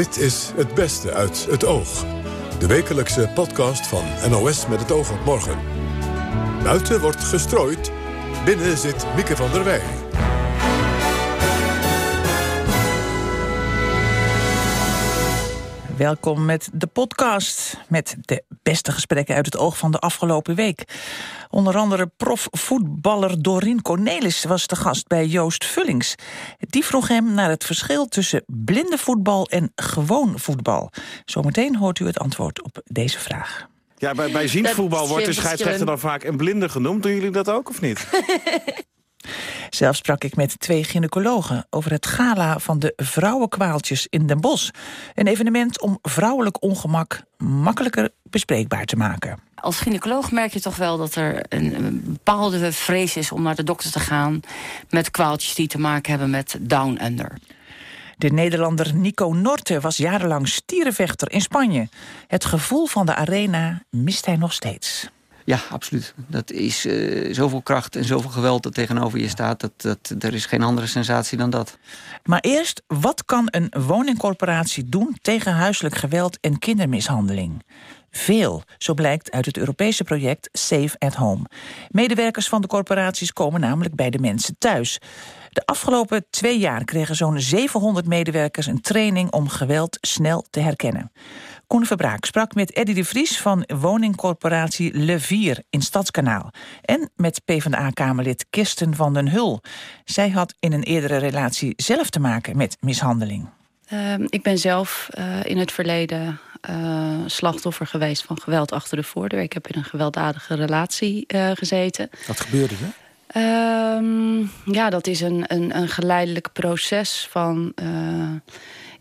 Dit is Het Beste uit het Oog. De wekelijkse podcast van NOS met het oog op morgen. Buiten wordt gestrooid. Binnen zit Mieke van der Wij. Welkom met de podcast met de beste gesprekken uit het oog van de afgelopen week. Onder andere profvoetballer Dorien Cornelis was de gast bij Joost Vullings. Die vroeg hem naar het verschil tussen blinde voetbal en gewoon voetbal. Zometeen hoort u het antwoord op deze vraag. Ja, bij, bij ziensvoetbal wordt de scheidsrechter dan vaak een blinde genoemd. Doen jullie dat ook of niet? Zelf sprak ik met twee gynaecologen over het gala van de vrouwenkwaaltjes in Den Bosch. Een evenement om vrouwelijk ongemak makkelijker bespreekbaar te maken. Als gynaecoloog merk je toch wel dat er een, een bepaalde vrees is om naar de dokter te gaan met kwaaltjes die te maken hebben met down under. De Nederlander Nico Norte was jarenlang stierenvechter in Spanje. Het gevoel van de arena mist hij nog steeds. Ja, absoluut. Dat is uh, zoveel kracht en zoveel geweld dat tegenover je staat. Dat, dat, er is geen andere sensatie dan dat. Maar eerst, wat kan een woningcorporatie doen tegen huiselijk geweld en kindermishandeling? Veel, zo blijkt uit het Europese project Safe at Home. Medewerkers van de corporaties komen namelijk bij de mensen thuis. De afgelopen twee jaar kregen zo'n 700 medewerkers een training om geweld snel te herkennen. Koen Verbraak sprak met Eddy de Vries van woningcorporatie Le Vier in Stadskanaal. En met PvdA-kamerlid Kirsten van den Hul. Zij had in een eerdere relatie zelf te maken met mishandeling. Uh, ik ben zelf uh, in het verleden uh, slachtoffer geweest van geweld achter de voordeur. Ik heb in een gewelddadige relatie uh, gezeten. Wat gebeurde er? Um, ja, dat is een, een, een geleidelijk proces van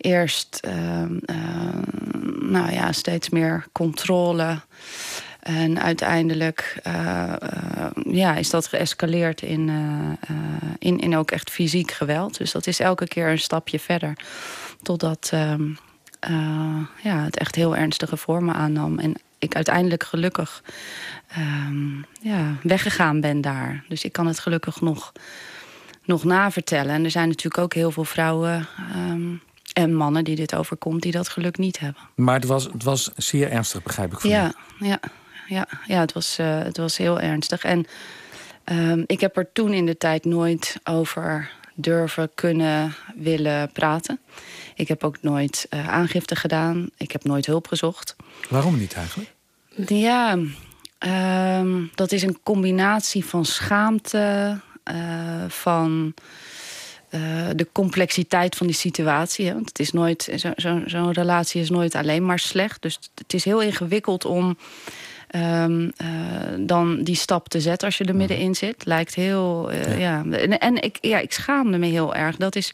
eerst nou ja, steeds meer controle. En uiteindelijk uh, uh, ja, is dat geëscaleerd in, uh, in, in ook echt fysiek geweld. Dus dat is elke keer een stapje verder. Totdat ehm, ja, het echt heel ernstige vormen aannam. En ik uiteindelijk gelukkig ja, weggegaan ben daar. Dus ik kan het gelukkig nog, nog navertellen. En er zijn natuurlijk ook heel veel vrouwen... en mannen die dit overkomt, die dat geluk niet hebben. Maar het was, het was zeer ernstig, begrijp ik van ja, ja, ja, ja, het was, uh, het was heel ernstig. En um, ik heb er toen in de tijd nooit over durven kunnen willen praten. Ik heb ook nooit uh, aangifte gedaan. Ik heb nooit hulp gezocht. Waarom niet eigenlijk? Ja, um, dat is een combinatie van schaamte, uh, van uh, de complexiteit van die situatie. Hè? Want het is nooit, zo'n zo, zo relatie is nooit alleen maar slecht. Dus het is heel ingewikkeld om um, uh, dan die stap te zetten als je er middenin zit. Lijkt heel, uh, ja. ja. En, en, ik, ja, ik schaamde me heel erg. Dat is,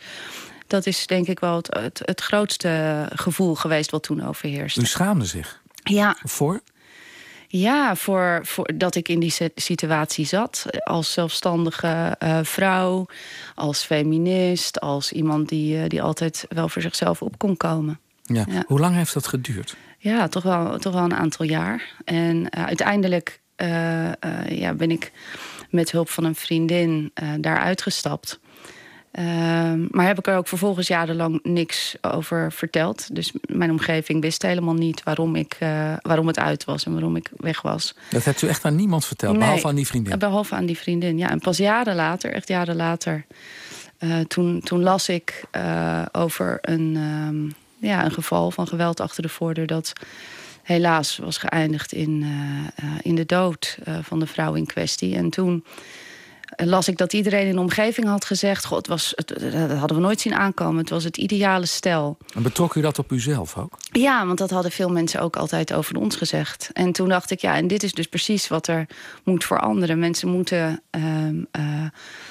dat is denk ik wel het, het, het grootste gevoel geweest wat toen overheerste. U schaamde zich? Ja. Voor? Ja, voor, voor dat ik in die situatie zat. Als zelfstandige uh, vrouw, als feminist, als iemand die, uh, die altijd wel voor zichzelf op kon komen. Ja. ja. Hoe lang heeft dat geduurd? Ja, toch wel, toch wel een aantal jaar. En uh, uiteindelijk ja, ben ik met hulp van een vriendin daar uitgestapt. Uh, maar heb ik er ook vervolgens jarenlang niks over verteld. Dus mijn omgeving wist helemaal niet waarom, ik, uh, waarom het uit was en waarom ik weg was. Dat hebt u echt aan niemand verteld, nee, behalve aan die vriendin? Behalve aan die vriendin, ja. En pas jaren later, echt jaren later... Uh, toen, toen las ik over een, um, ja, een geval van geweld achter de voordeur... dat helaas was geëindigd in, in de dood van de vrouw in kwestie. En toen las ik dat iedereen in de omgeving had gezegd... God, was, het, dat hadden we nooit zien aankomen. Het was het ideale stel. En betrok u dat op uzelf ook? Ja, want dat hadden veel mensen ook altijd over ons gezegd. En toen dacht ik, ja, en dit is dus precies wat er moet veranderen. Mensen moeten uh, uh,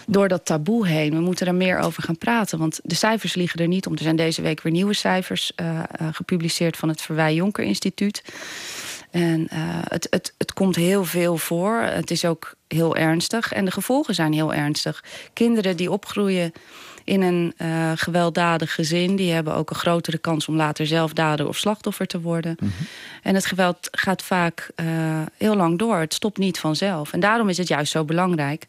door dat taboe heen... we moeten er meer over gaan praten. Want de cijfers liegen er niet om. Er zijn deze week weer nieuwe cijfers uh, gepubliceerd... van het Verwij Jonker Instituut... En uh, het, het, het komt heel veel voor. Het is ook heel ernstig. En de gevolgen zijn heel ernstig. Kinderen die opgroeien in een uh, gewelddadig gezin... die hebben ook een grotere kans om later zelf dader of slachtoffer te worden. Mm -hmm. En het geweld gaat vaak uh, heel lang door. Het stopt niet vanzelf. En daarom is het juist zo belangrijk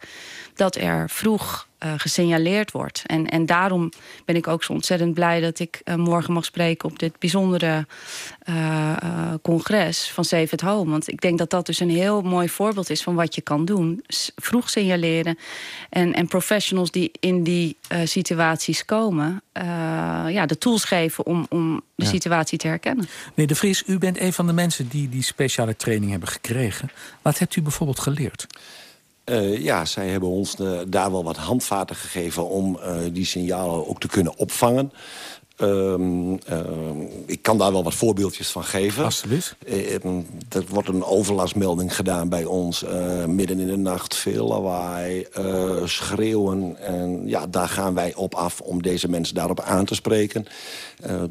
dat er vroeg uh, gesignaleerd wordt. En, en daarom ben ik ook zo ontzettend blij dat ik uh, morgen mag spreken op dit bijzondere uh, congres van Save at Home. Want ik denk dat dat dus een heel mooi voorbeeld is van wat je kan doen. Vroeg signaleren en, en professionals die in die situaties komen, ja, de tools geven om, om de situatie te herkennen. Nee, De Vries, u bent een van de mensen die die speciale training hebben gekregen. Wat hebt u bijvoorbeeld geleerd? Uh, ja, zij hebben ons uh, daar wel wat handvaten gegeven... om uh, die signalen ook te kunnen opvangen. Um, ik kan daar wel wat voorbeeldjes van geven. Alsjeblieft. er wordt een overlastmelding gedaan bij ons. midden in de nacht, veel lawaai, schreeuwen. En ja, daar gaan wij op af om deze mensen daarop aan te spreken.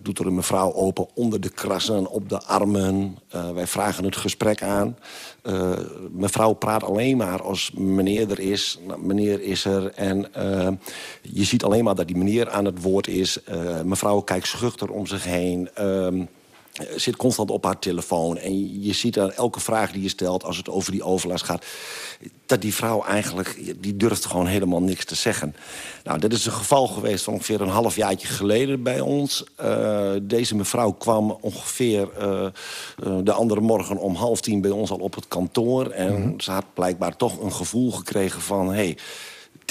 doet er een mevrouw open onder de krassen, op de armen. wij vragen het gesprek aan. Uh, mevrouw praat alleen maar als meneer er is. Nou, meneer is er. En uh, je ziet alleen maar dat die meneer aan het woord is. Uh, mevrouw kijkt schuchter om zich heen. Ehm, zit constant op haar telefoon. En je ziet aan elke vraag die je stelt als het over die overlast gaat... dat die vrouw eigenlijk, die durft gewoon helemaal niks te zeggen. Nou, dat is een geval geweest van ongeveer een half jaartje geleden bij ons. Uh, deze mevrouw kwam ongeveer uh, uh, de andere morgen om half tien bij ons al op het kantoor. En mm -hmm. ze had blijkbaar toch een gevoel gekregen van... Hey,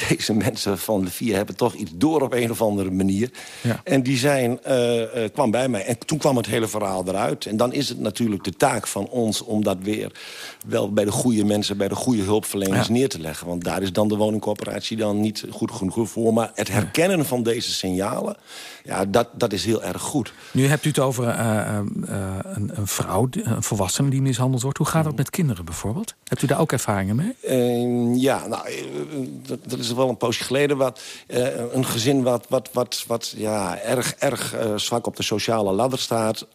deze mensen van de vier hebben toch iets door op een of andere manier. Ja. En die zijn, uh, uh, kwam bij mij. En toen kwam het hele verhaal eruit. En dan is het natuurlijk de taak van ons om dat weer... wel bij de goede mensen, bij de goede hulpverleners ja. neer te leggen. Want daar is dan de woningcorporatie dan niet goed genoeg voor. Maar het herkennen van deze signalen, ja, dat, dat is heel erg goed. Nu hebt u het over uh, een, een, vrouw, een volwassene die mishandeld wordt. Hoe gaat dat met kinderen bijvoorbeeld? Hebt u daar ook ervaringen mee? Ehm, ja, nou, dat, dat is wel een poosje geleden. Wat, uh, een gezin wat, wat, wat, wat ja, erg, erg uh, zwak op de sociale ladder staat.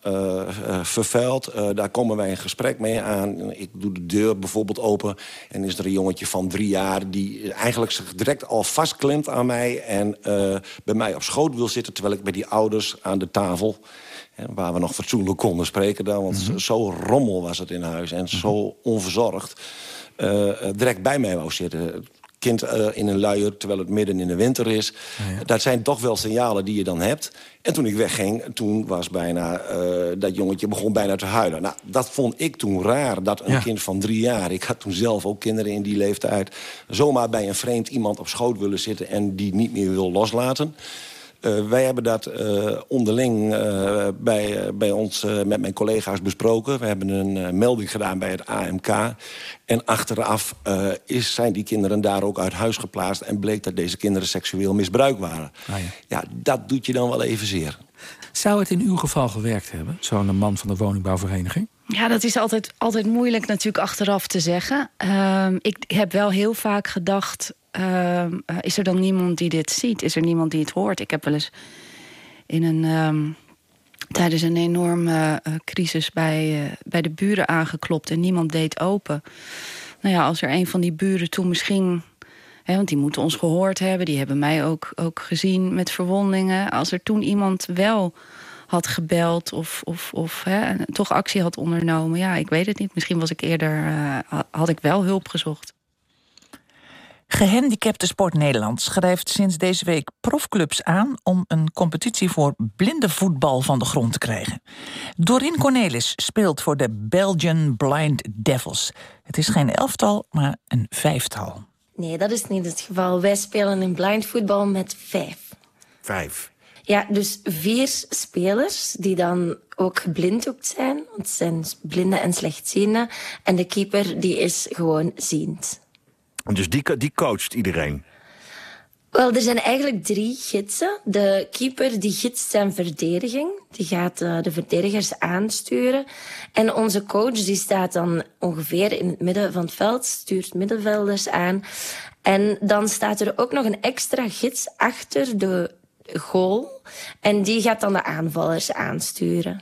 Vervuild. daar komen wij een gesprek mee aan. Ik doe de deur bijvoorbeeld open. En is er een jongetje van drie jaar... die eigenlijk zich direct al vastklemt aan mij... en bij mij op schoot wil zitten... terwijl ik bij die ouders aan de tafel... waar we nog fatsoenlijk konden spreken dan. Want mm -hmm. zo rommel was het in huis en zo onverzorgd. direct bij mij wou zitten kind uh, in een luier terwijl het midden in de winter is. Ja. Dat zijn toch wel signalen die je dan hebt. En toen ik wegging, toen was bijna uh, dat jongetje begon bijna te huilen. Nou, dat vond ik toen raar, dat een ja. kind van drie jaar... ik had toen zelf ook kinderen in die leeftijd... zomaar bij een vreemd iemand op schoot willen zitten... en die niet meer wil loslaten... Uh, wij hebben dat uh, onderling uh, bij, bij ons met mijn collega's besproken. We hebben een melding gedaan bij het AMK. En achteraf is, zijn die kinderen daar ook uit huis geplaatst... en bleek dat deze kinderen seksueel misbruikt waren. Ah, ja. ja, dat doet je dan wel even zeer. Zou het in uw geval gewerkt hebben, zo'n man van de woningbouwvereniging? Ja, dat is altijd, altijd moeilijk natuurlijk achteraf te zeggen. Uh, ik heb wel heel vaak gedacht... Uh, is er dan niemand die dit ziet? Is er niemand die het hoort? Ik heb wel eens in een, um, tijdens een enorme uh, crisis bij, uh, bij de buren aangeklopt... en niemand deed open. Nou ja, als er een van die buren toen misschien... Hè, want die moeten ons gehoord hebben. Die hebben mij ook, ook gezien met verwondingen. Als er toen iemand wel had gebeld of, of, of hè, toch actie had ondernomen. Ja, ik weet het niet. Misschien was ik eerder, had ik wel hulp gezocht. Gehandicapte Sport Nederland schrijft sinds deze week profclubs aan... om een competitie voor blinde voetbal van de grond te krijgen. Doreen Cornelis speelt voor de Belgian Blind Devils. Het is geen elftal, maar een vijftal. Nee, dat is niet het geval. Wij spelen in blind voetbal met vijf. Vijf? Ja, dus vier spelers die dan ook geblinddoekt zijn. Want het zijn blinden en slechtzienden. En de keeper die is gewoon ziend. Dus die, die coacht iedereen? Wel, er zijn eigenlijk drie gidsen. De keeper die gidst zijn verdediging. Die gaat uh, de verdedigers aansturen. En onze coach die staat dan ongeveer in het midden van het veld. Stuurt middenvelders aan. En dan staat er ook nog een extra gids achter de goal. En die gaat dan de aanvallers aansturen.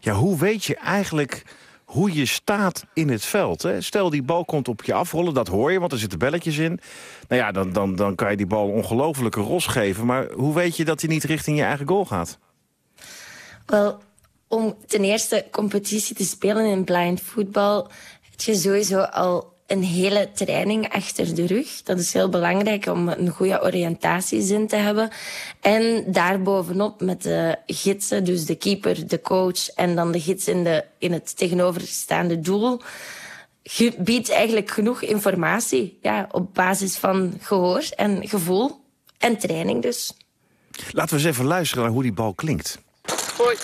Ja, hoe weet je eigenlijk hoe je staat in het veld. Hè? Stel, die bal komt op je afrollen, dat hoor je, want er zitten belletjes in. Nou ja, dan, dan, dan kan je die bal ongelofelijke ros geven. Maar hoe weet je dat hij niet richting je eigen goal gaat? Wel, om ten eerste competitie te spelen in blind voetbal... heb je sowieso al een hele training achter de rug. Dat is heel belangrijk om een goede oriëntatiezin te hebben. En daarbovenop met de gidsen, dus de keeper, de coach en dan de gids in, de, in het tegenoverstaande doel je biedt eigenlijk genoeg informatie ja, op basis van gehoor en gevoel en training dus. Laten we eens even luisteren naar hoe die bal klinkt. Hoi.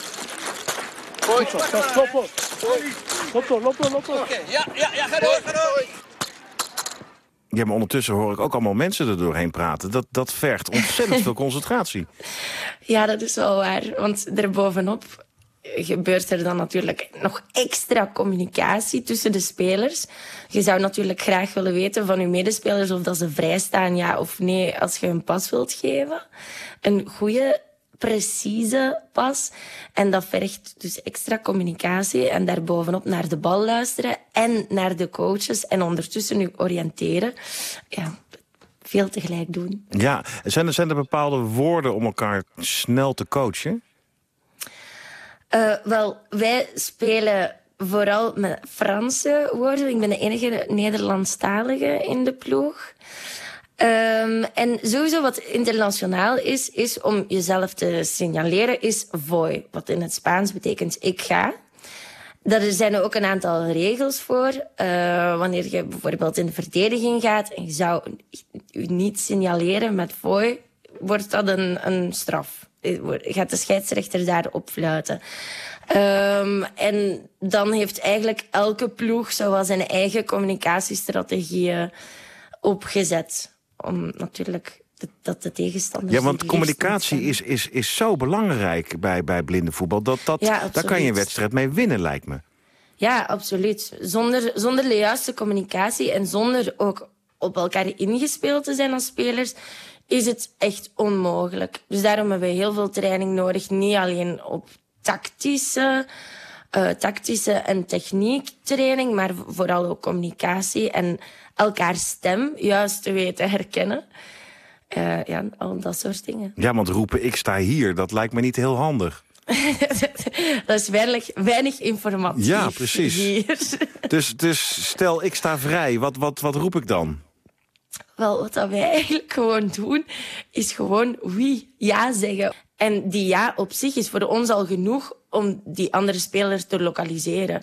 Hoi. Stop, door, door, door. Ja, ja, ja, ga door, ga door. Ja, maar ondertussen hoor ik ook allemaal mensen er doorheen praten. Dat, dat vergt ontzettend veel concentratie. Ja, dat is wel waar. Want daarbovenop gebeurt er dan natuurlijk nog extra communicatie tussen de spelers. Je zou natuurlijk graag willen weten van je medespelers of dat ze vrijstaan, ja of nee, als je een pas wilt geven. Een goede, precieze pas. En dat vergt dus extra communicatie en daarbovenop naar de bal luisteren en naar de coaches en ondertussen je oriënteren. Ja, veel tegelijk doen. Ja, zijn er, zijn er bepaalde woorden om elkaar snel te coachen? Uh, wel, wij spelen vooral met Franse woorden. Ik ben de enige Nederlandstalige in de ploeg. Um, en sowieso wat internationaal is, is om jezelf te signaleren, is voy. Wat in het Spaans betekent ik ga. Daar zijn er ook een aantal regels voor. Uh, wanneer je bijvoorbeeld in de verdediging gaat en je zou je niet signaleren met voy, wordt dat een, een straf. Eh, gaat de scheidsrechter daarop fluiten. Um, en dan heeft eigenlijk elke ploeg zo zijn eigen communicatiestrategieën opgezet. Om natuurlijk dat de tegenstanders... Ja, want communicatie is, is, is zo belangrijk bij, bij voetbal. Dat, dat, ja, daar kan je een wedstrijd mee winnen, lijkt me. Ja, absoluut. Zonder, zonder de juiste communicatie en zonder ook op elkaar ingespeeld te zijn als spelers is het echt onmogelijk. Dus daarom hebben we heel veel training nodig. Niet alleen op tactische, uh, tactische en techniektraining, maar vooral ook communicatie en elkaars stem juist te weten herkennen. Uh, ja, al dat soort dingen. Ja, want roepen ik sta hier, dat lijkt me niet heel handig. dat is weinig, weinig informatie Ja, precies. Hier. Dus, dus stel ik sta vrij, wat, wat, wat roep ik dan? Wel, wat dat wij eigenlijk gewoon doen, is gewoon wie ja zeggen. En die ja op zich is voor ons al genoeg om die andere spelers te lokaliseren.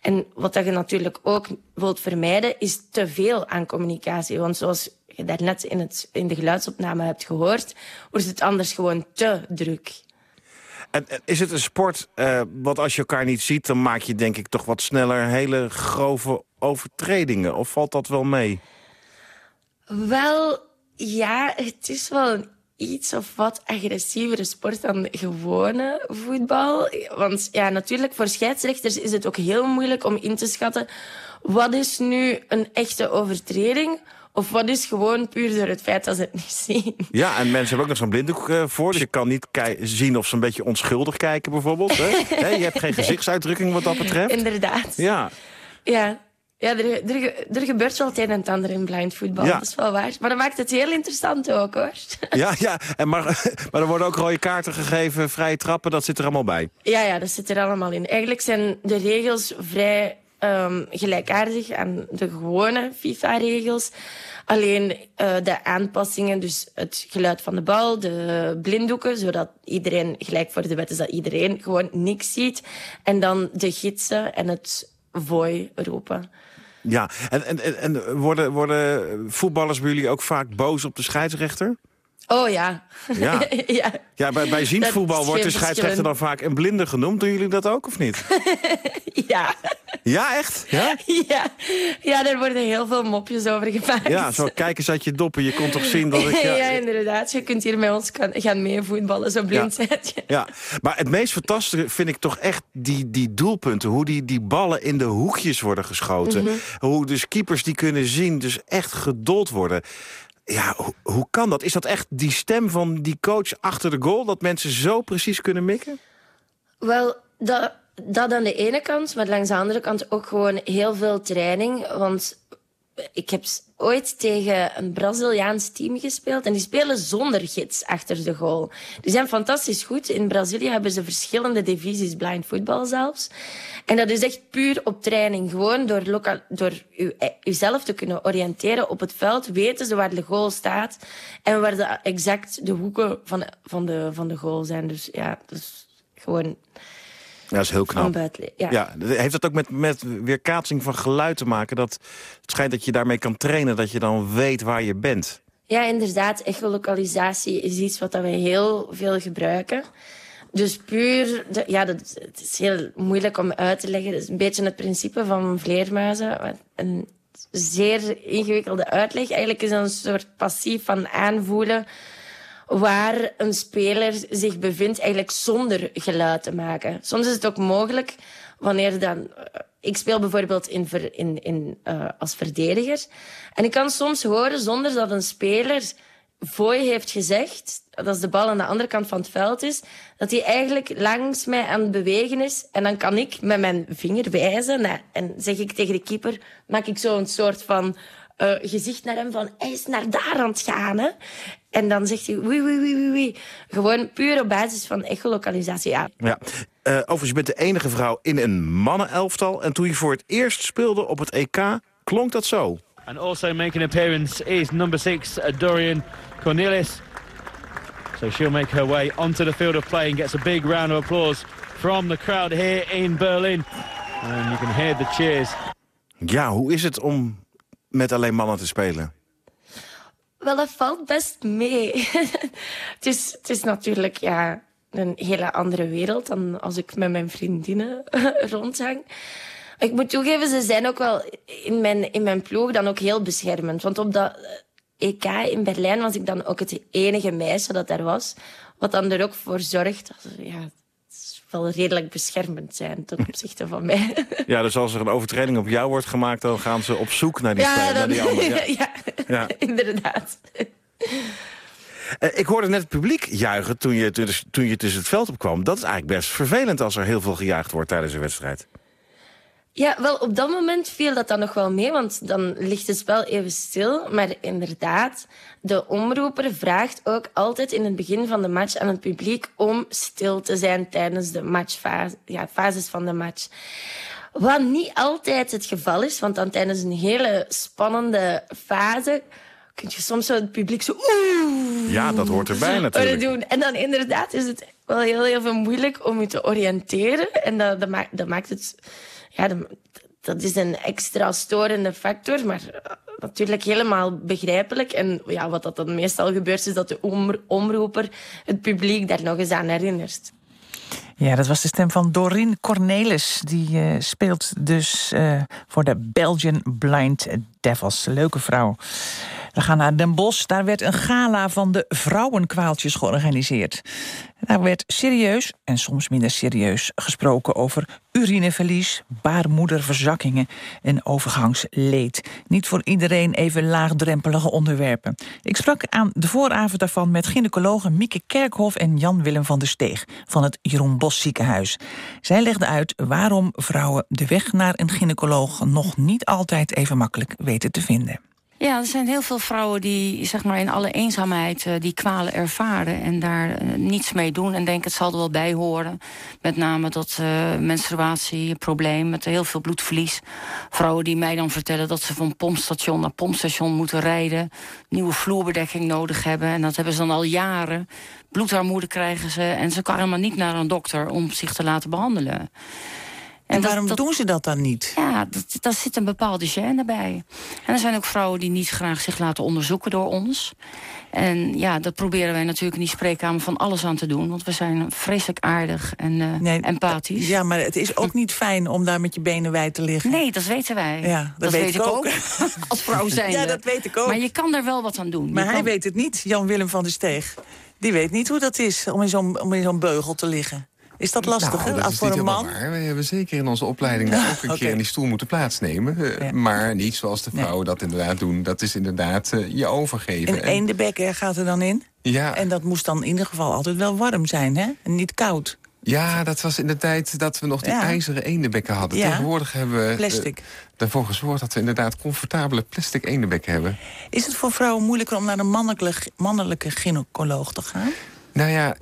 En wat dat je natuurlijk ook wilt vermijden, is te veel aan communicatie. Want zoals je daarnet in, het, in de geluidsopname hebt gehoord, wordt het anders gewoon te druk. En, is het een sport, uh, wat als je elkaar niet ziet... dan maak je denk ik toch wat sneller hele grove overtredingen? Of valt dat wel mee? Wel, ja, het is wel een iets of wat agressievere sport dan gewone voetbal. Want ja, natuurlijk, voor scheidsrechters is het ook heel moeilijk om in te schatten... wat is nu een echte overtreding... Of wat is gewoon puur door het feit dat ze het niet zien. Ja, en mensen hebben ook nog zo'n blinddoek uh, voor. Dus je kan niet zien of ze een beetje onschuldig kijken bijvoorbeeld. Hè? je hebt geen gezichtsuitdrukking wat dat betreft. Inderdaad. Ja. Ja, ja, er, er, er, gebeurt wel het een en het ander in blind voetbal. Ja. Dat is wel waar. Maar dat maakt het heel interessant ook, hoor. Ja, ja. En maar, maar er worden ook rode kaarten gegeven, vrije trappen. Dat zit er allemaal bij. Ja, ja, dat zit er allemaal in. Eigenlijk zijn de regels vrij um, gelijkaardig aan de gewone FIFA-regels. Alleen uh, de aanpassingen, dus het geluid van de bal, de blinddoeken, zodat iedereen gelijk voor de wet is, dat iedereen gewoon niks ziet. En dan de gidsen en het vooi roepen. Ja, en, en, en worden, worden voetballers bij jullie ook vaak boos op de scheidsrechter? Oh ja. Ja, ja. ja bij, bij voetbal wordt de scheidsrechter dan vaak een blinde genoemd. Doen jullie dat ook of niet? ja. Ja, echt? Ja? ja? Ja, daar worden heel veel mopjes over gemaakt. Ja, zo kijk eens uit je doppen. Je kon toch zien dat ik... Ja, ja inderdaad. Je kunt hier met ons gaan mee voetballen, zo blind ja. je. Ja, maar het meest fantastische vind ik toch echt die, die doelpunten. Hoe die, die ballen in de hoekjes worden geschoten. Mhm. Hoe dus keepers die kunnen zien, dus echt gedold worden. Ja, hoe, kan dat? Is dat echt die stem van die coach achter de goal... dat mensen zo precies kunnen mikken? Wel, dat, dat aan de ene kant, maar langs de andere kant ook gewoon heel veel training. Want ik heb ooit tegen een Braziliaans team gespeeld en die spelen zonder gids achter de goal. Die zijn fantastisch goed. In Brazilië hebben ze verschillende divisies blind voetbal zelfs. En dat is echt puur op training. Gewoon door, lokaal, door u, uzelf te kunnen oriënteren op het veld, weten ze waar de goal staat en waar de, exact de hoeken van, van, de, van de goal zijn. Dus ja, dus gewoon ja, dat is heel knap. ja. ja. heeft dat ook met, met weerkaatsing van geluid te maken? Dat het schijnt dat je daarmee kan trainen, dat je dan weet waar je bent. Ja, inderdaad. Echolocalisatie is iets wat we heel veel gebruiken. Dus puur, de, ja, dat, het is heel moeilijk om uit te leggen. Het is een beetje het principe van vleermuizen. Een zeer ingewikkelde uitleg. Eigenlijk is het een soort passief van aanvoelen waar een speler zich bevindt, eigenlijk zonder geluid te maken. Soms is het ook mogelijk wanneer dan. Eh, ik speel bijvoorbeeld in, in, in, uh, als verdediger. En ik kan soms horen zonder dat een speler voor je heeft gezegd, dat als de bal aan de andere kant van het veld is, dat hij eigenlijk langs mij aan het bewegen is. En dan kan ik met mijn vinger wijzen en zeg ik tegen de keeper, maak ik zo een soort van uh, gezicht naar hem van hij is naar daar aan het gaan. Hè? En dan zegt hij wie, wie, wie, wie. Gewoon puur op basis van echolocalisatie. Ja. ja. Uh, overigens, je bent de enige vrouw in een mannenelftal. En toen je voor het eerst speelde op het EK, klonk dat zo. And also making an appearance is number six, uh, Dorian Cornelis. So she'll make her way onto the field of play and gets a big round of applause from the crowd here in Berlin. And you can hear the cheers. Ja, hoe is het om met alleen mannen te spelen? Wel, dat valt best mee. het, is, natuurlijk ja, een hele andere wereld dan als ik met mijn vriendinnen rondhang. Ik moet toegeven, ze zijn ook wel in mijn, in mijn ploeg dan ook heel beschermend. Want op dat EK in Berlijn was ik dan ook het enige meisje dat er was. Wat dan er ook voor zorgt ja, wel redelijk beschermend zijn ten opzichte van mij. Ja, dus als er een overtreding op jou wordt gemaakt... dan gaan ze op zoek naar die, ja, naar die andere. Ja. ja, inderdaad. Uh, ik hoorde net het publiek juichen toen je, toen je tussen het veld opkwam. Dat is eigenlijk best vervelend als er heel veel gejuicht wordt tijdens een wedstrijd. Ja, wel, op dat moment viel dat dan nog wel mee, want dan ligt het spel even stil. Maar inderdaad, de omroeper vraagt ook altijd in het begin van de match aan het publiek om stil te zijn tijdens de matchfase, ja, fases van de match. Wat niet altijd het geval is, want dan tijdens een hele spannende fase kun je soms zo het publiek zo... Oeh, ja, dat hoort erbij natuurlijk. Doen. En dan inderdaad is het wel heel, heel veel moeilijk om je te oriënteren. En dat, dat, maakt, dat maakt het ja, dat is een extra storende factor, maar eh, natuurlijk helemaal begrijpelijk. En ja, wat dat dan meestal gebeurt, is dat de omroeper het publiek daar nog eens aan herinnert. Ja, dat was de stem van Doreen Cornelis. Die uh, speelt dus uh, voor de Belgian Blind Devils. Leuke vrouw. We gaan naar Den Bosch. Daar werd een gala van de vrouwenkwaaltjes georganiseerd. Daar werd serieus en soms minder serieus gesproken over urineverlies, baarmoederverzakkingen en overgangsleed. Niet voor iedereen even laagdrempelige onderwerpen. Ik sprak aan de vooravond daarvan met gynaecologen Mieke Kerkhoff en Jan-Willem van der Steeg van het Jeroen Bos ziekenhuis. Zij legden uit waarom vrouwen de weg naar een gynaecoloog nog niet altijd even makkelijk weten te vinden. Ja, er zijn heel veel vrouwen die zeg maar, in alle eenzaamheid uh, die kwalen ervaren en daar uh, niets mee doen en denken het zal er wel bij horen. Met name dat uh, menstruatieprobleem met heel veel bloedverlies. Vrouwen die mij dan vertellen dat ze van pompstation naar pompstation moeten rijden, nieuwe vloerbedekking nodig hebben en dat hebben ze dan al jaren. Bloedarmoede krijgen ze en ze komen maar niet naar een dokter om zich te laten behandelen. En, waarom doen ze dat dan niet? Ja, daar zit een bepaalde gêne bij. En er zijn ook vrouwen die niet graag zich laten onderzoeken door ons. En ja, dat proberen wij natuurlijk in die spreekkamer van alles aan te doen. Want we zijn vreselijk aardig en uh, empathisch. Ja, maar het is ook niet fijn om daar met je benen wijd te liggen. Nee, dat weten wij. Ja, dat, weet, ik ook. Als vrouw zijn. Ja, dat weet ik ook. Maar je kan er wel wat aan doen. Maar hij weet het niet, Jan-Willem van der Steeg. Die weet niet hoe dat is om in zo'n zo'n beugel te liggen. Is dat lastig, nou, dat is voor een man? Waar. We hebben zeker in onze opleiding ook een keer in die stoel moeten plaatsnemen. Eh, maar niet zoals de vrouwen dat inderdaad doen. Dat is inderdaad uh, je overgeven. En één de bekken gaat er dan in? Ja. En dat moest dan in ieder geval altijd wel warm zijn, hè? En niet koud. Ja, dat was in de tijd dat we nog die ijzeren eendenbekken hadden. Ja. Tegenwoordig hebben we Plastic. eh, ervoor gezorgd dat we inderdaad comfortabele plastic eendenbekken hebben. Is het voor vrouwen moeilijker om naar een mannelijke, mannelijke gynaecoloog te gaan? Nou ja,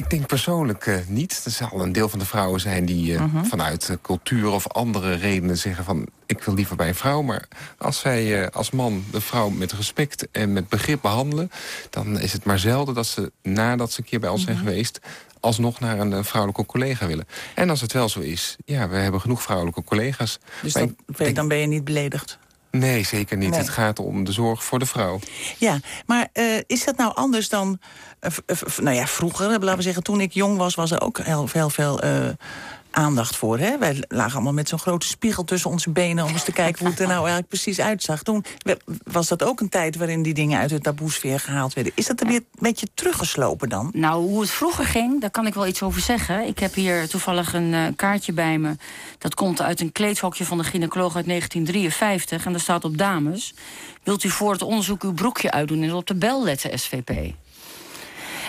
ik denk persoonlijk eh, niet. Er zal een deel van de vrouwen zijn die eh, Mhm. vanuit eh, cultuur of andere redenen zeggen van... ik wil liever bij een vrouw. Maar als wij eh, als man de vrouw met respect en met begrip behandelen... dan is het maar zelden dat ze nadat ze een keer bij ons zijn Mhm. geweest... alsnog naar een, vrouwelijke collega willen. En als het wel zo is, ja, we hebben genoeg vrouwelijke collega's. Dus Maar dan, ik- dan ben je niet beledigd. Nee, zeker niet. Nee. Het gaat om de zorg voor de vrouw. Ja, maar eh, is dat nou anders dan... eh, v- nou ja, vroeger, laten we zeggen, toen ik jong was... was er ook heel veel, veel eh, aandacht voor. Hè? Wij lagen allemaal met zo'n grote spiegel tussen onze benen... om eens te kijken hoe het er nou eigenlijk precies uitzag. Toen was dat ook een tijd waarin die dingen uit de taboesfeer gehaald werden. Is dat er weer een beetje teruggeslopen dan? Nou, hoe het vroeger ging, daar kan ik wel iets over zeggen. Ik heb hier toevallig een eh, kaartje bij me. Dat komt uit een kleedhokje van de gynaecoloog uit 1953. En daar staat op dames. Wilt u voor het onderzoek uw broekje uitdoen en op de bel letten, SVP?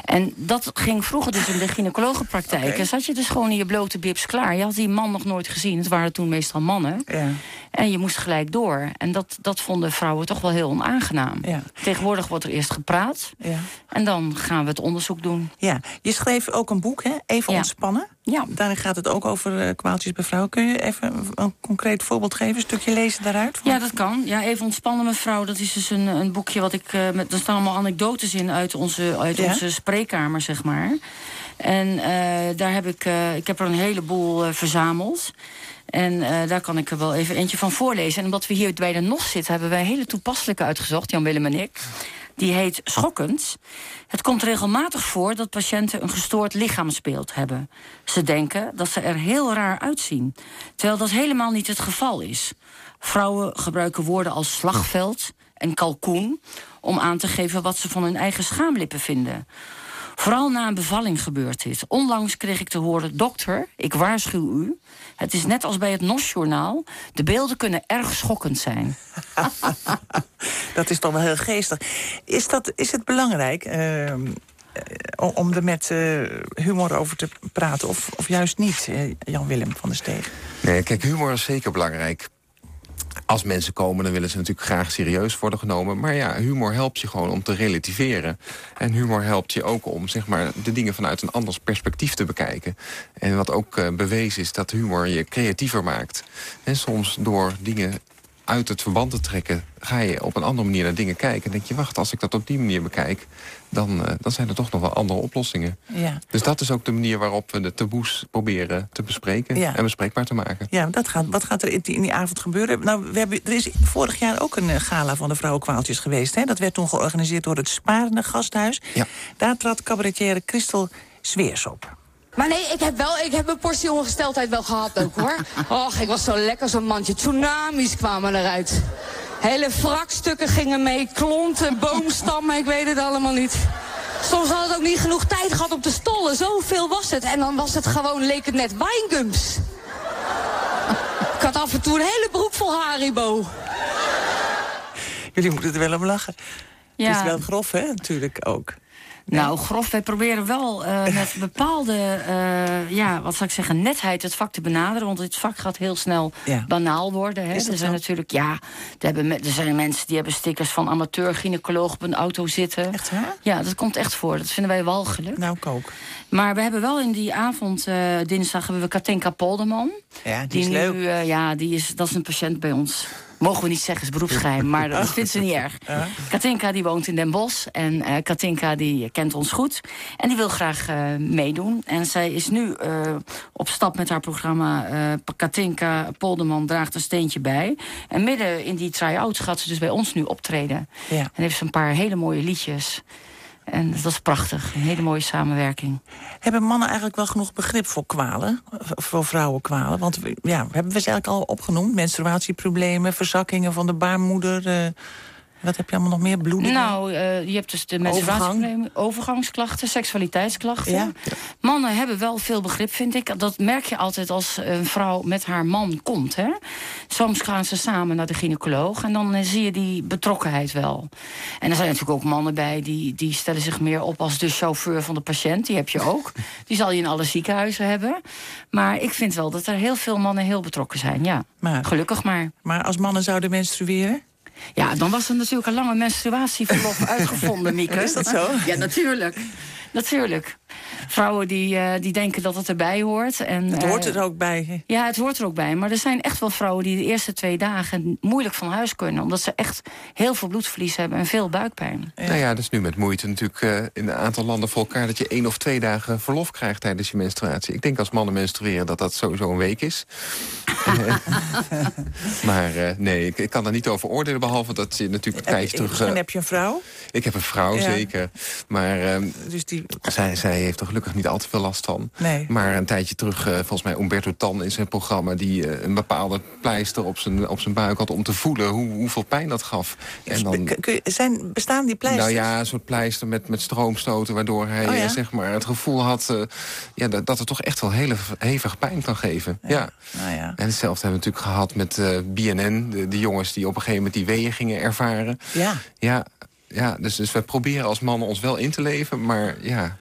En dat ging vroeger dus in de gynaecologenpraktijk. En zat je dus gewoon in je blote bips klaar. Je had die man nog nooit gezien. Het waren toen meestal mannen. Ja. En je moest gelijk door. En dat, dat vonden vrouwen toch wel heel onaangenaam. Ja. Tegenwoordig wordt er eerst gepraat. Ja. En dan gaan we het onderzoek doen. Ja, je schreef ook een boek, hè? Even ontspannen. Ja. Daarin gaat het ook over eh, kwaaltjes bij vrouwen. Kun je even een- concreet voorbeeld geven? Een stukje lezen daaruit? Ja, dat kan. Ja, even ontspannen mevrouw. Dat is dus een, een boekje wat ik... eh, met, er staan allemaal anekdotes in uit onze, uit onze spreekkamer, zeg maar. En eh, daar heb ik... eh, ik heb er een heleboel eh, verzameld. En daar kan ik er wel even eentje van voorlezen. En omdat we hier bij de NOS zitten... hebben wij hele toepasselijke uitgezocht, Jan-Willem en ik. Die heet Schokkend. Het komt regelmatig voor dat patiënten een gestoord lichaamsbeeld hebben. Ze denken dat ze er heel raar uitzien. Terwijl dat helemaal niet het geval is. Vrouwen gebruiken woorden als slagveld en kalkoen... om aan te geven wat ze van hun eigen schaamlippen vinden. Vooral na een bevalling gebeurt dit. Onlangs kreeg ik te horen... dokter, ik waarschuw u... het is net als bij het NOS-journaal... de beelden kunnen erg schokkend zijn. Dat is toch wel heel geestig. Is, dat, is het belangrijk eh, eh, om er met eh, humor over te praten? Of, of juist niet, eh, Jan-Willem van der Steeg? Nee, kijk, humor is zeker belangrijk. Als mensen komen, dan willen ze natuurlijk graag serieus worden genomen. Maar ja, humor helpt je gewoon om te relativeren. En humor helpt je ook om zeg maar, de dingen vanuit een anders perspectief te bekijken. En wat ook eh, bewezen is, dat humor je creatiever maakt. En soms door dingen uit het verband te trekken... ga je op een andere manier naar dingen kijken. En denk je, wacht, als ik dat op die manier bekijk... dan, eh, dan zijn er toch nog wel andere oplossingen. Ja. Dus dat is ook de manier waarop we de taboes proberen te bespreken... Ja. en bespreekbaar te maken. Ja, dat gaat, wat gaat er in die, in die avond gebeuren? Nou, we hebben, er is vorig jaar ook een eh, gala van de vrouwenkwaaltjes geweest. Hè? Dat werd toen georganiseerd door het Sparende Gasthuis. Ja. Daar trad cabaretière Christel Zweers op. Maar nee, ik heb wel, ik heb een portie ongesteldheid wel gehad ook hoor. Och, ik was zo lekker zo'n mandje. Tsunamis kwamen eruit. Hele wrakstukken gingen mee, klonten, boomstammen, ik weet het allemaal niet. Soms had het ook niet genoeg tijd gehad om te stollen. Zoveel was het. En dan was het gewoon, leek het net wijngums. Ik had af en toe een hele broek vol Haribo. Jullie moeten er wel om lachen. Ja. Het is wel grof, hè, natuurlijk ook. Nou, grof, wij proberen wel eh, met bepaalde, eh, ja, wat zou ik zeggen, netheid het vak te benaderen. Want dit vak gaat heel snel Ja. banaal worden. Hè. Is dat Er zijn zo? natuurlijk, ja, er, hebben, er zijn mensen die hebben stickers van amateur-gynaecoloog op een auto zitten. Echt waar? Ja, dat komt echt voor. Dat vinden wij walgelijk. Nou, ik ook. Maar we hebben wel in die avond, eh, dinsdag, hebben we Katinka Polderman. Ja, die is leuk. nu, eh, ja, die is, dat is een patiënt bij ons. Mogen we niet zeggen, is beroepsgeheim, maar dat vindt ze niet erg. Katinka die woont in Den Bosch en eh, Katinka die kent ons goed. En die wil graag eh, meedoen. En zij is nu eh, op stap met haar programma Katinka Polderman draagt een steentje bij. En midden in die try-out gaat ze dus bij ons nu optreden. Ja. En heeft ze een paar hele mooie liedjes. En dat is prachtig, een hele mooie samenwerking. Hebben mannen eigenlijk wel genoeg begrip voor kwalen? Voor vrouwenkwalen? Want ja, hebben we ze eigenlijk al opgenoemd? Menstruatieproblemen, verzakkingen van de baarmoeder. eh, Wat heb je allemaal nog meer? Bloedingen? Nou, uh, je hebt dus de menstruatieproblemen, overgangsklachten, seksualiteitsklachten. Ja. Mannen hebben wel veel begrip, vind ik. Dat merk je altijd als een vrouw met haar man komt. Hè? Soms gaan ze samen naar de gynaecoloog en dan zie je die betrokkenheid wel. En er zijn natuurlijk ook mannen bij die, die stellen zich meer op als de chauffeur van de patiënt. Die heb je ook. Die zal je in alle ziekenhuizen hebben. Maar ik vind wel dat er heel veel mannen heel betrokken zijn. Ja, maar, gelukkig maar. Maar als mannen zouden menstrueren? Ja, dan was er natuurlijk een lange menstruatieverlof uitgevonden, Mieke. Is dat zo? Ja, natuurlijk. Natuurlijk. Vrouwen die, uh, die denken dat het erbij hoort. En, het hoort er ook bij. Ja, het hoort er ook bij. Maar er zijn echt wel vrouwen die de eerste twee dagen moeilijk van huis kunnen. Omdat ze echt heel veel bloedverlies hebben en veel buikpijn. Ja. Nou ja, dat is nu met moeite natuurlijk uh, in een aantal landen voor elkaar... dat je één of twee dagen verlof krijgt tijdens je menstruatie. Ik denk als mannen menstrueren dat dat sowieso een week is. maar uh, nee, ik, ik, kan daar niet over oordelen... behalve dat je natuurlijk tijdje terug... En heb je een vrouw? Ik heb een vrouw, ja. zeker. Maar ehm, dus die... zij, zij heeft er gelukkig niet al te veel last van. Nee. Maar een tijdje terug, uh, volgens mij Umberto Tan in zijn programma... die uh, een bepaalde pleister op zijn, op zijn buik had om te voelen hoe, hoeveel pijn dat gaf. En dan, kun je, zijn, bestaan die pleisters? Nou ja, een soort pleister met, met stroomstoten... waardoor hij oh, ja? zeg maar, het gevoel had ja, dat, dat het toch echt wel hele hevig pijn kan geven. Ja. ja. Nou ja. En hetzelfde hebben we natuurlijk gehad met BNN. De, de jongens die op een gegeven moment die weeën gingen ervaren. Ja. Ja, ja, dus, dus we proberen als mannen ons wel in te leven, maar ja...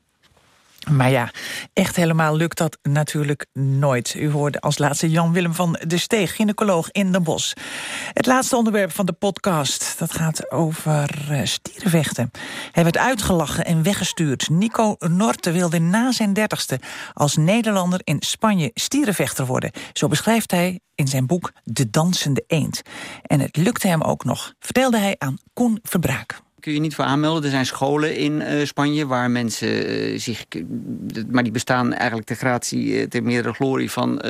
Maar ja, echt helemaal lukt dat natuurlijk nooit. U hoorde als laatste Jan-Willem van de Steeg, gynaecoloog in Den Bosch. Het laatste onderwerp van de podcast, dat gaat over uh, stierenvechten. Hij werd uitgelachen en weggestuurd. Nico Norte wilde na zijn dertigste als Nederlander in Spanje stierenvechter worden. Zo beschrijft hij in zijn boek De Dansende Eend. En het lukte hem ook nog, vertelde hij aan Koen Verbraak kun je niet voor aanmelden. Er zijn scholen in uh, Spanje waar mensen uh, zich... maar die bestaan eigenlijk ter gratie, uh, ter meerdere glorie... van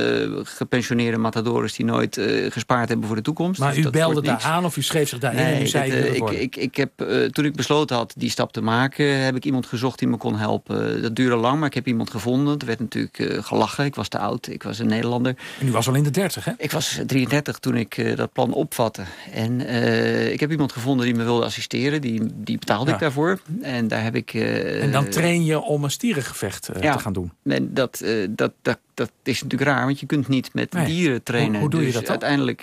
gepensioneerde matadores die nooit gespaard hebben voor de toekomst. Maar dus u belde daar aan of u schreef zich daarin nee, en u zei... Dat, ik, ik, ik heb, toen ik besloten had die stap te maken... heb ik iemand gezocht die me kon helpen. Dat duurde lang, maar ik heb iemand gevonden. Er werd natuurlijk gelachen. Ik was te oud. Ik was een Nederlander. En u was al in de dertig, hè? Ik was 33 toen ik dat plan opvatte. En ik heb iemand gevonden die me wilde assisteren... die die betaalde Ja. ik daarvoor. En daar heb ik... eh, En dan train je om een stierengevecht eh, ja. te gaan doen. En dat, eh, dat, dat, dat is natuurlijk raar, want je kunt niet met Nee. dieren trainen. Hoe- hoe doe je dus dat dan? uiteindelijk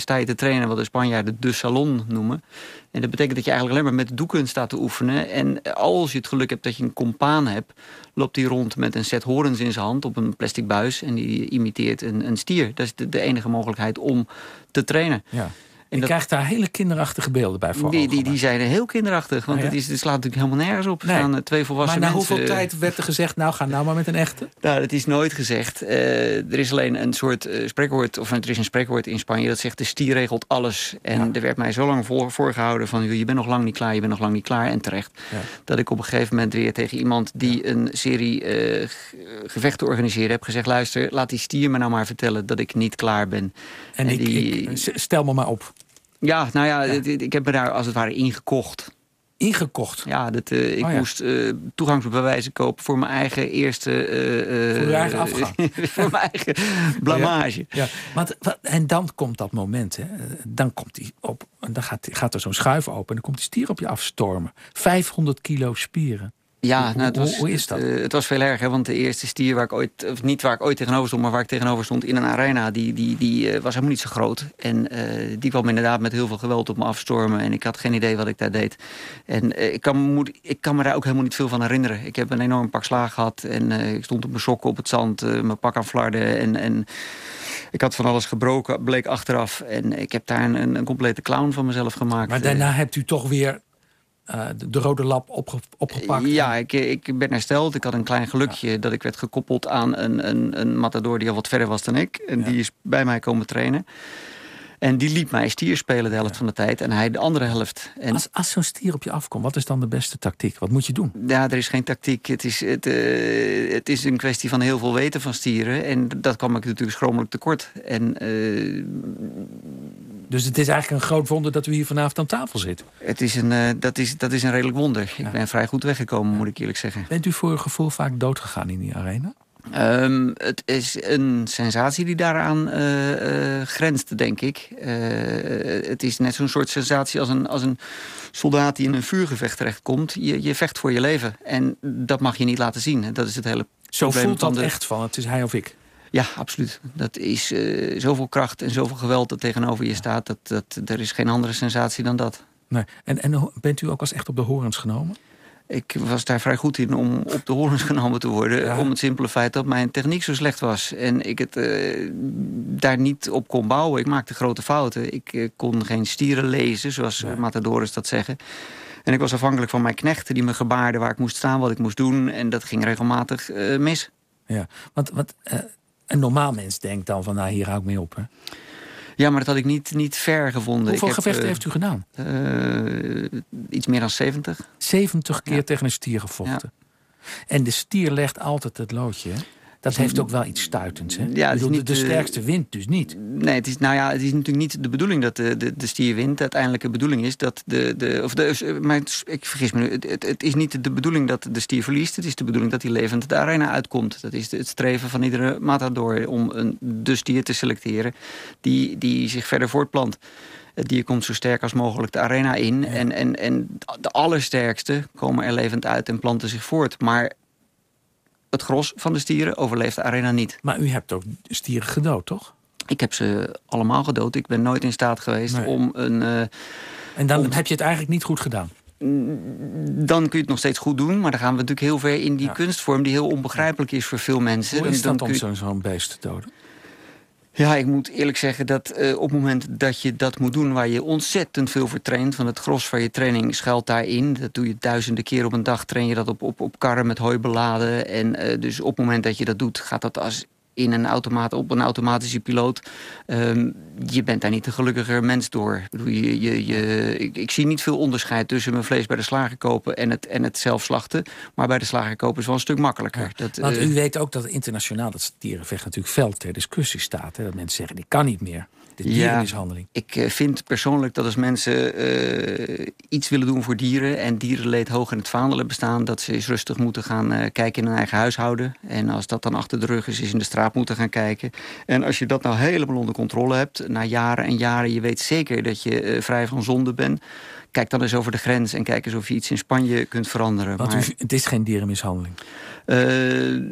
sta je te trainen wat de Spanjaarden de salon noemen. En dat betekent dat je eigenlijk alleen maar met doekunst staat te oefenen. En als je het geluk hebt dat je een compaan hebt... loopt hij rond met een set horens in zijn hand op een plastic buis... en die imiteert een, een stier. Dat is de, de enige mogelijkheid om te trainen. Ja. Je krijgt daar hele kinderachtige beelden bij voor. Die, die, die zijn heel kinderachtig, want ja? het, is, het slaat natuurlijk helemaal nergens op. Nee. staan eh, twee volwassen Maar na mensen... hoeveel tijd werd er gezegd... nou, ga nou maar met een echte? Nou, dat is nooit gezegd. Eh, er is alleen een soort eh, spreekwoord, of er is een spreekwoord in Spanje... dat zegt de stier regelt alles. En er werd mij zo lang voor, voorgehouden van... je bent nog lang niet klaar, je bent nog lang niet klaar. En terecht. Ja. Dat ik op een gegeven moment weer tegen iemand... die een serie eh, gevechten organiseerde, heb gezegd... luister, laat die stier me nou maar vertellen dat ik niet klaar ben. En, ik, die- ik- stel me maar op. Ja, nou ja, ik heb me daar als het ware ingekocht. Ingekocht? Ja, dat, eh, ik Oh ja. moest eh, toegangsbewijzen kopen voor mijn eigen eerste... eh, Voor uw eigen afgang. voor mijn eigen blamage. Ja, want, wat- en dan komt dat moment, hè. Dan komt hij op, en dan gaat, gaat er zo'n schuif open... en dan komt die stier op je afstormen. 500 kilo spieren. Ja, Hoe- nou, het, was, hoe is dat? eh, het was veel erger, want de eerste stier waar ik ooit, of niet waar ik ooit tegenover stond, maar waar ik tegenover stond in een arena, die, die, die eh, was helemaal niet zo groot. En eh, die kwam inderdaad met heel veel geweld op me afstormen en ik had geen idee wat ik daar deed. En ik, kan, me moet, ik kan me daar ook helemaal niet veel van herinneren. Ik heb een enorm pak slaag gehad en ik stond op mijn sokken op het zand, mijn pak aan flarden en... en ik had van alles gebroken, bleek achteraf. En ik heb daar een, een complete clown van mezelf gemaakt. Maar daarna hebt u toch weer eh, de, de rode lap opge, opgepakt. Ja, ik, ik ben hersteld. Ik had een klein gelukje dat ik werd gekoppeld aan een, een, een matador die al wat verder was dan ik. En die is bij mij komen trainen. En die liet mij stier spelen de helft van de tijd en hij de andere helft. En Als, als zo'n stier op je afkomt, wat is dan de beste tactiek? Wat moet je doen? ja, er is geen tactiek. Het is, het, eh, het is een kwestie van heel veel weten van stieren. En dat kwam ik natuurlijk schromelijk tekort. En eh, Dus het is eigenlijk een groot wonder dat u hier vanavond aan tafel zit. het is een, eh, dat, is, dat is een redelijk wonder. Ik ben vrij goed weggekomen, moet ik eerlijk zeggen. Bent u voor uw gevoel vaak doodgegaan in die arena? Ehm, het is een sensatie die daaraan uh, uh, grenst, denk ik. Uh, het is net zo'n soort sensatie als een, als een soldaat die in een vuurgevecht terechtkomt. Je, je vecht voor je leven. En dat mag je niet laten zien. Dat is het hele Zo voelt dat echt van, het is hij of ik. Ja, absoluut. Dat is zoveel kracht en zoveel geweld dat tegenover je staat. Dat, dat, er is geen andere sensatie dan dat. Nee. En, en bent u ook als echt op de horens genomen? Ik was daar vrij goed in om op de horens genomen te worden. Om het simpele feit dat mijn techniek zo slecht was. En ik het uh, daar niet op kon bouwen. Ik maakte grote fouten. Ik uh, kon geen stieren lezen, zoals ja. matadores dat zeggen. En ik was afhankelijk van mijn knechten die me gebaarden waar ik moest staan, wat ik moest doen. En dat ging regelmatig uh, mis. Ja, want wat, een normaal mens denkt dan van nou hier hou ik mee op. Hè? Ja, maar dat had ik niet, niet ver gevonden. Hoeveel ik gevechten heb, heeft u gedaan? Uh, iets meer dan 70. 70 keer ja. tegen een stier gevochten. Ja. En de stier legt altijd het loodje. Hè? Dat heeft ook wel iets stuitends. Hè? Ja, het is niet, de, sterkste wint dus niet. Nee, het is, nou ja, het is natuurlijk niet de bedoeling dat de, de, de stier wint. De uiteindelijke bedoeling is dat de... de, of de maar ik vergis me nu. Het, het, het, is niet de bedoeling dat de stier verliest. Het is de bedoeling dat hij levend de arena uitkomt. Dat is het streven van iedere matador om een, de stier te selecteren... die, die zich verder voortplant. Het dier komt zo sterk als mogelijk de arena in. Ja. En, en, en de allersterkste komen er levend uit en planten zich voort. Maar het gros van de stieren overleeft de arena niet. Maar u hebt ook stieren gedood, toch? Ik heb ze allemaal gedood. Ik ben nooit in staat geweest nee. om een... Uh, en dan om... heb je het eigenlijk niet goed gedaan? Dan kun je het nog steeds goed doen. Maar dan gaan we natuurlijk heel ver in die ja. kunstvorm... die heel onbegrijpelijk is voor veel mensen. Hoe is dan, dat om zo'n beest te doden? Ja, ik moet eerlijk zeggen dat uh, op het moment dat je dat moet doen... waar je ontzettend veel voor van het gros van je training schuilt daarin. Dat doe je duizenden keer op een dag. Train je dat op, op, op karren met hooi beladen. En uh, dus op het moment dat je dat doet... gaat dat als in een automaat, op een automatische piloot. Um, je bent daar niet een gelukkiger mens door. Ik, bedoel, je, je, je, ik, ik, zie niet veel onderscheid tussen mijn vlees bij de slager kopen... en het, en het zelf slachten. Maar bij de slager kopen is wel een stuk makkelijker. Ja, dat, want uh, u weet ook dat internationaal dat dierenvecht natuurlijk fel ter discussie staat. Hè? Dat mensen zeggen, die kan niet meer. De dierenmishandeling. Ja, ik vind persoonlijk dat als mensen uh, iets willen doen voor dieren... en dierenleed hoog in het vaandel hebben staan... dat ze eens rustig moeten gaan uh, kijken in hun eigen huishouden. En als dat dan achter de rug is, in de straat moeten gaan kijken. En als je dat nou helemaal onder controle hebt... na jaren en jaren, je weet zeker dat je uh, vrij van zonde bent... kijk dan eens over de grens en kijk eens of je iets in Spanje kunt veranderen. Want maar... u, het is geen dierenmishandeling? Uh,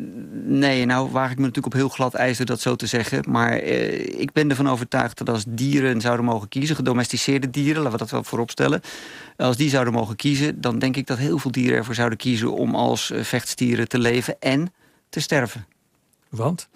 nee, nou waag ik me natuurlijk op heel glad ijzer dat zo te zeggen. Maar uh, ik ben ervan overtuigd dat als dieren zouden mogen kiezen... gedomesticeerde dieren, laten we dat wel voorop stellen... als die zouden mogen kiezen, dan denk ik dat heel veel dieren ervoor zouden kiezen... om als uh, vechtstieren te leven en te sterven. Want?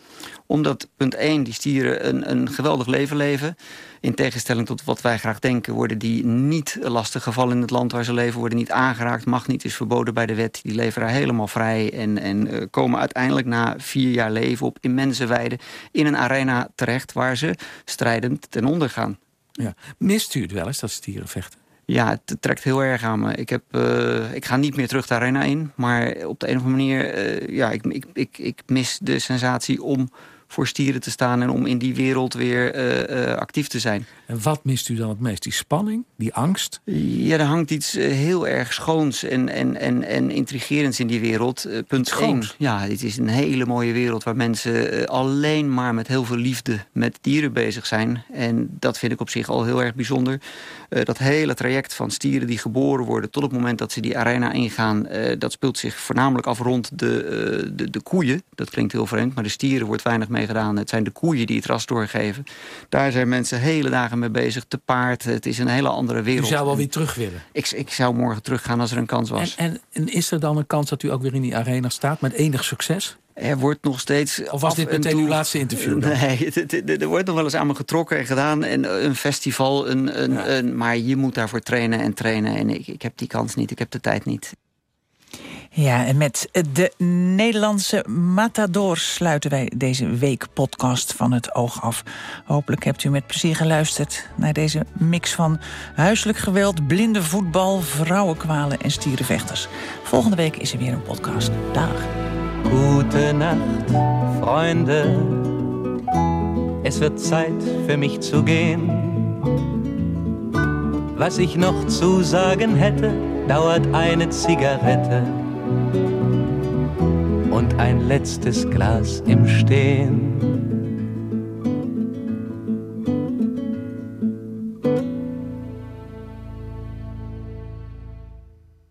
Omdat, punt 1, die stieren een, een geweldig leven leven. In tegenstelling tot wat wij graag denken... worden die niet lastig gevallen in het land waar ze leven... worden niet aangeraakt, mag niet, is verboden bij de wet. Die leven daar helemaal vrij en, en uh, komen uiteindelijk na vier jaar leven... op immense weide in een arena terecht... waar ze strijdend ten onder gaan. Ja. Mist u het wel eens, dat stieren vechten? Ja, het trekt heel erg aan me. Ik, heb, uh, ik ga niet meer terug de arena in. Maar op de een of andere manier... Uh, ja, ik, ik, ik, ik mis de sensatie om voor stieren te staan... en om in die wereld weer uh, actief te zijn. En wat mist u dan het meest? Die spanning? Die angst? Ja, er hangt iets uh, heel erg schoons en, en, en, en intrigerends in die wereld. punt Schoons? 1. Ja, dit is een hele mooie wereld... waar mensen alleen maar met heel veel liefde met dieren bezig zijn. En dat vind ik op zich al heel erg bijzonder. dat hele traject van stieren die geboren worden... tot het moment dat ze die arena ingaan... dat speelt zich voornamelijk af rond de, de, de koeien. Dat klinkt heel vreemd, maar de stieren wordt weinig mee gedaan. Het zijn de koeien die het ras doorgeven. Daar zijn mensen hele dagen mee bezig, te paard. Het is een hele andere wereld. U zou wel weer terug willen? Ik, ik zou morgen teruggaan als er een kans was. En, en, en is er dan een kans dat u ook weer in die arena staat met enig succes? Er wordt nog steeds... Of was dit meteen toe... uw laatste interview? Dan? Nee, er wordt nog wel eens aan me getrokken en gedaan. En een festival, een, een, ja. een, maar je moet daarvoor trainen en trainen. En ik, ik heb die kans niet, ik heb de tijd niet. Ja, en met de Nederlandse Matadors sluiten wij deze week podcast van het oog af. Hopelijk hebt u met plezier geluisterd naar deze mix van huiselijk geweld, blinde voetbal, vrouwenkwalen en stierenvechters. Volgende week is er weer een podcast. Dag. Gute Nacht, Freunde. Es wird Zeit für mich zu gehen. Was ich noch zu sagen hätte, dauert eine Zigarette und ein letztes Glas im Stehen.